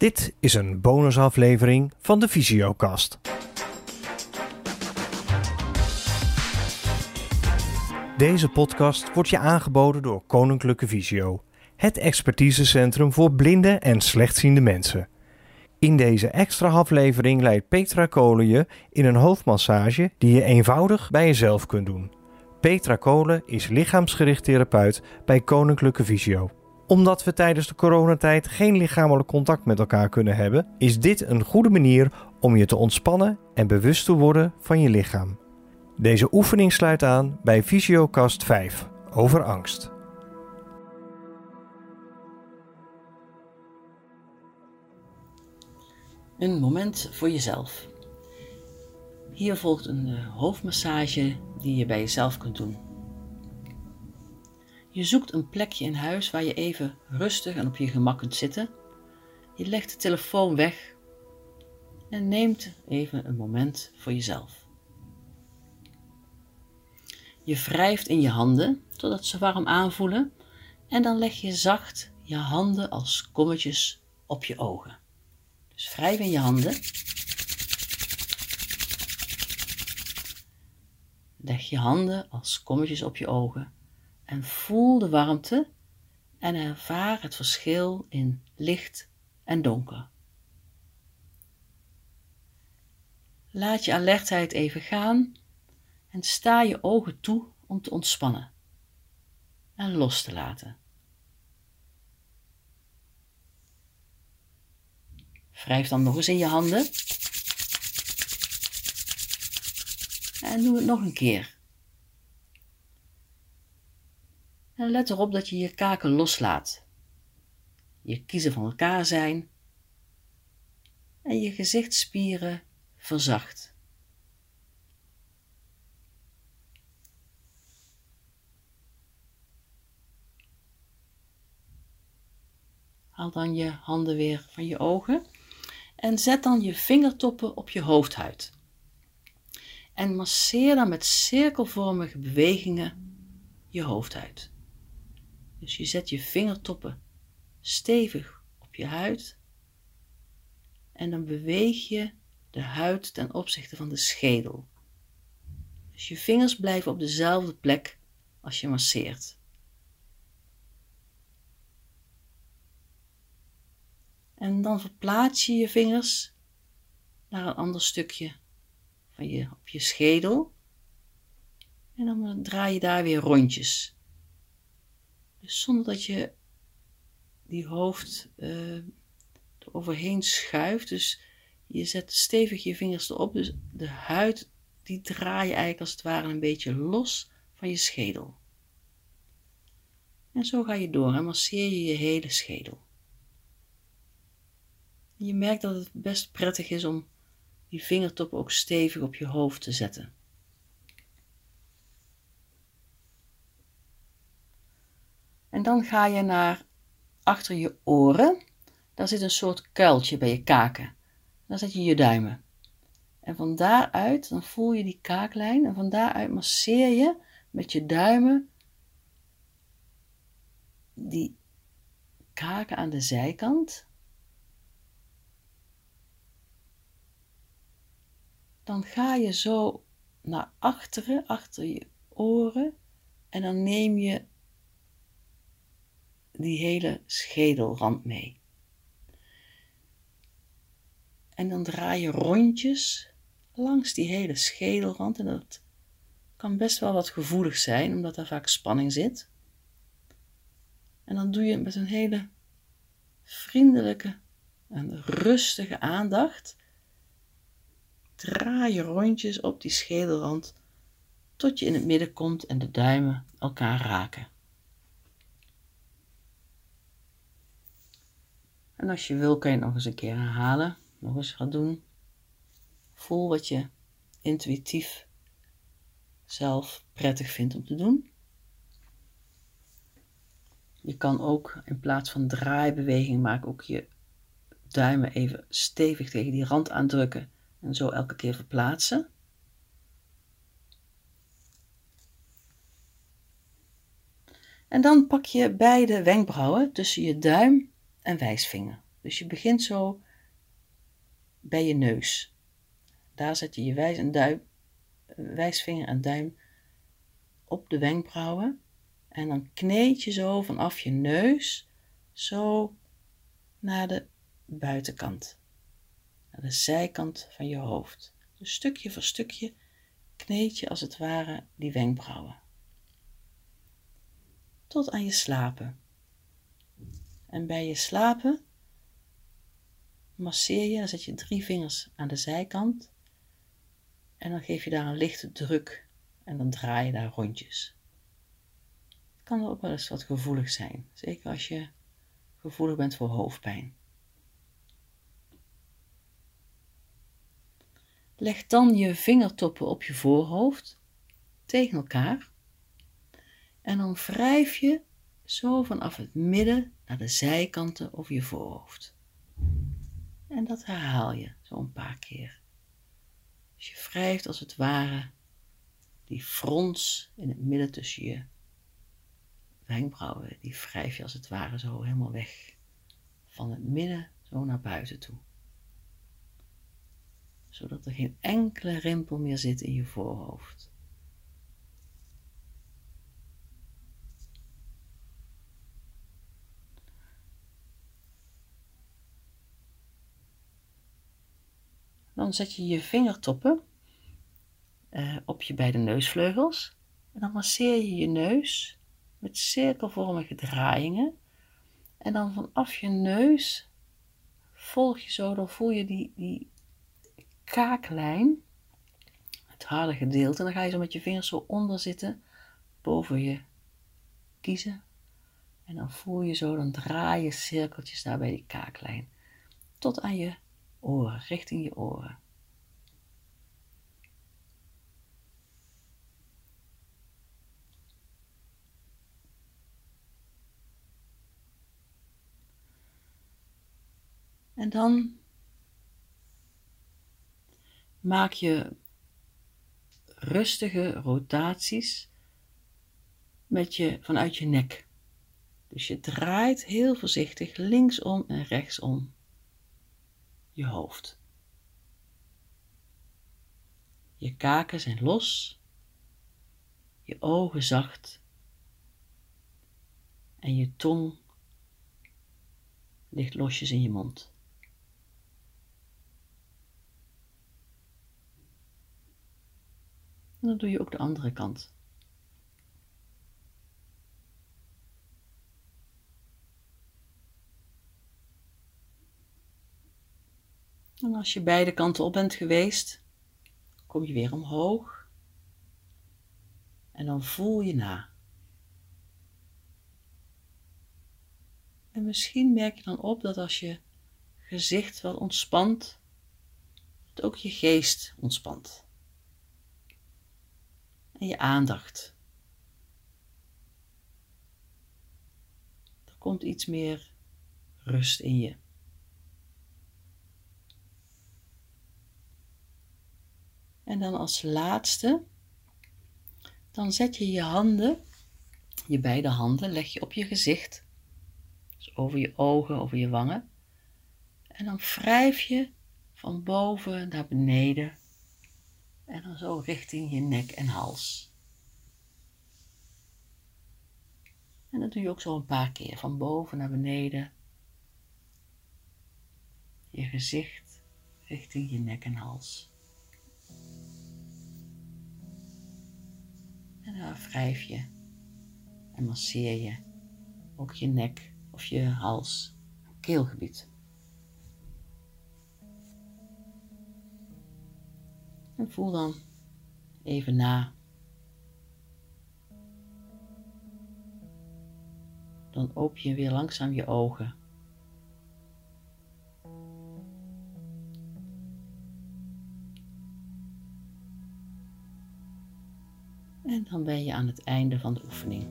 Dit is een bonusaflevering van de Visiokast. Deze podcast wordt je aangeboden door Koninklijke Visio, het expertisecentrum voor blinde en slechtziende mensen. In deze extra aflevering leidt Petra Kolen je in een hoofdmassage die je eenvoudig bij jezelf kunt doen. Petra Kolen is lichaamsgericht therapeut bij Koninklijke Visio. Omdat we tijdens de coronatijd geen lichamelijk contact met elkaar kunnen hebben, is dit een goede manier om je te ontspannen en bewust te worden van je lichaam. Deze oefening sluit aan bij Visiokast 5 over angst. Een moment voor jezelf. Hier volgt een uh, hoofdmassage die je bij jezelf kunt doen. Je zoekt een plekje in huis waar je even rustig en op je gemak kunt zitten. Je legt de telefoon weg en neemt even een moment voor jezelf. Je wrijft in je handen totdat ze warm aanvoelen en dan leg je zacht je handen als kommetjes op je ogen. Dus wrijf in je handen. Leg je handen als kommetjes op je ogen en voel de warmte en ervaar het verschil in licht en donker. Laat je alertheid even gaan en sta je ogen toe om te ontspannen en los te laten. Wrijf dan nog eens in je handen. En doe het nog een keer. En let erop dat je je kaken loslaat. Je kiezen van elkaar zijn. En je gezichtsspieren verzacht. Haal dan je handen weer van je ogen en zet dan je vingertoppen op je hoofdhuid. En masseer dan met cirkelvormige bewegingen je hoofdhuid. Dus je zet je vingertoppen stevig op je huid en dan beweeg je de huid ten opzichte van de schedel. Dus je vingers blijven op dezelfde plek als je masseert. En dan verplaats je je vingers naar een ander stukje van je, op je schedel. En dan draai je daar weer rondjes. Dus zonder dat je die hoofd uh, er overheen schuift. Dus je zet stevig je vingers erop. Dus de huid die draai je eigenlijk als het ware een beetje los van je schedel. En zo ga je door en masseer je je hele schedel. Je merkt dat het best prettig is om die vingertop ook stevig op je hoofd te zetten. En dan ga je naar achter je oren. Daar zit een soort kuiltje bij je kaken. Daar zet je je duimen. En van daaruit, dan voel je die kaaklijn. En van daaruit masseer je met je duimen die kaken aan de zijkant. dan ga je zo naar achteren, achter je oren, en dan neem je die hele schedelrand mee. En dan draai je rondjes langs die hele schedelrand. En dat kan best wel wat gevoelig zijn, omdat daar vaak spanning zit. En dan doe je het met een hele vriendelijke en rustige aandacht draai je rondjes op die schedelrand tot je in het midden komt en de duimen elkaar raken. En als je wil, kan je het nog eens een keer herhalen, nog eens gaan doen. Voel wat je intuïtief zelf prettig vindt om te doen. Je kan ook in plaats van draaibeweging maken ook je duimen even stevig tegen die rand aandrukken en zo elke keer verplaatsen. En dan pak je beide wenkbrauwen tussen je duim en wijsvinger. Dus je begint zo bij je neus. Daar zet je je wijs en duim, wijsvinger en duim op de wenkbrauwen. En dan kneed je zo vanaf je neus zo naar de buitenkant. Naar de zijkant van je hoofd. Dus stukje voor stukje kneed je als het ware die wenkbrauwen. Tot aan je slapen. En bij je slapen masseer je, dan zet je drie vingers aan de zijkant en dan geef je daar een lichte druk en dan draai je daar rondjes. Het kan ook wel eens wat gevoelig zijn, zeker als je gevoelig bent voor hoofdpijn. Leg dan je vingertoppen op je voorhoofd tegen elkaar en dan wrijf je zo vanaf het midden naar de zijkanten over je voorhoofd. En dat herhaal je zo een paar keer. Dus je wrijft als het ware die frons in het midden tussen je wenkbrauwen, die wrijf je als het ware zo helemaal weg. Van het midden zo naar buiten toe. Zodat er geen enkele rimpel meer zit in je voorhoofd. Dan zet je je vingertoppen uh, op je beide neusvleugels. En dan masseer je je neus met cirkelvormige draaiingen. En dan vanaf je neus volg je zo, dan voel je die, die kaaklijn, het harde gedeelte. En dan ga je zo met je vingers zo onder zitten, boven je kiezen. En dan voel je zo, dan draai je cirkeltjes daar bij die kaaklijn. Tot aan je oren, richting je oren. En dan maak je rustige rotaties met je, vanuit je nek. Dus je draait heel voorzichtig linksom en rechtsom je hoofd. Je kaken zijn los, je ogen zacht en je tong ligt losjes in je mond. En dan doe je ook de andere kant. En als je beide kanten op bent geweest, kom je weer omhoog. En dan voel je na. En misschien merk je dan op dat als je gezicht wat ontspant, dat ook je geest ontspant. En je aandacht. Er komt iets meer rust in je. En dan als laatste, dan zet je je handen, je beide handen, leg je op je gezicht. Dus over je ogen, over je wangen. En dan wrijf je van boven naar beneden. En dan zo richting je nek en hals. En dat doe je ook zo een paar keer, van boven naar beneden. Je gezicht richting je nek en hals. En dan wrijf je en masseer je ook je nek of je hals, keelgebied. En voel dan even na. Dan open je weer langzaam je ogen. En dan ben je aan het einde van de oefening.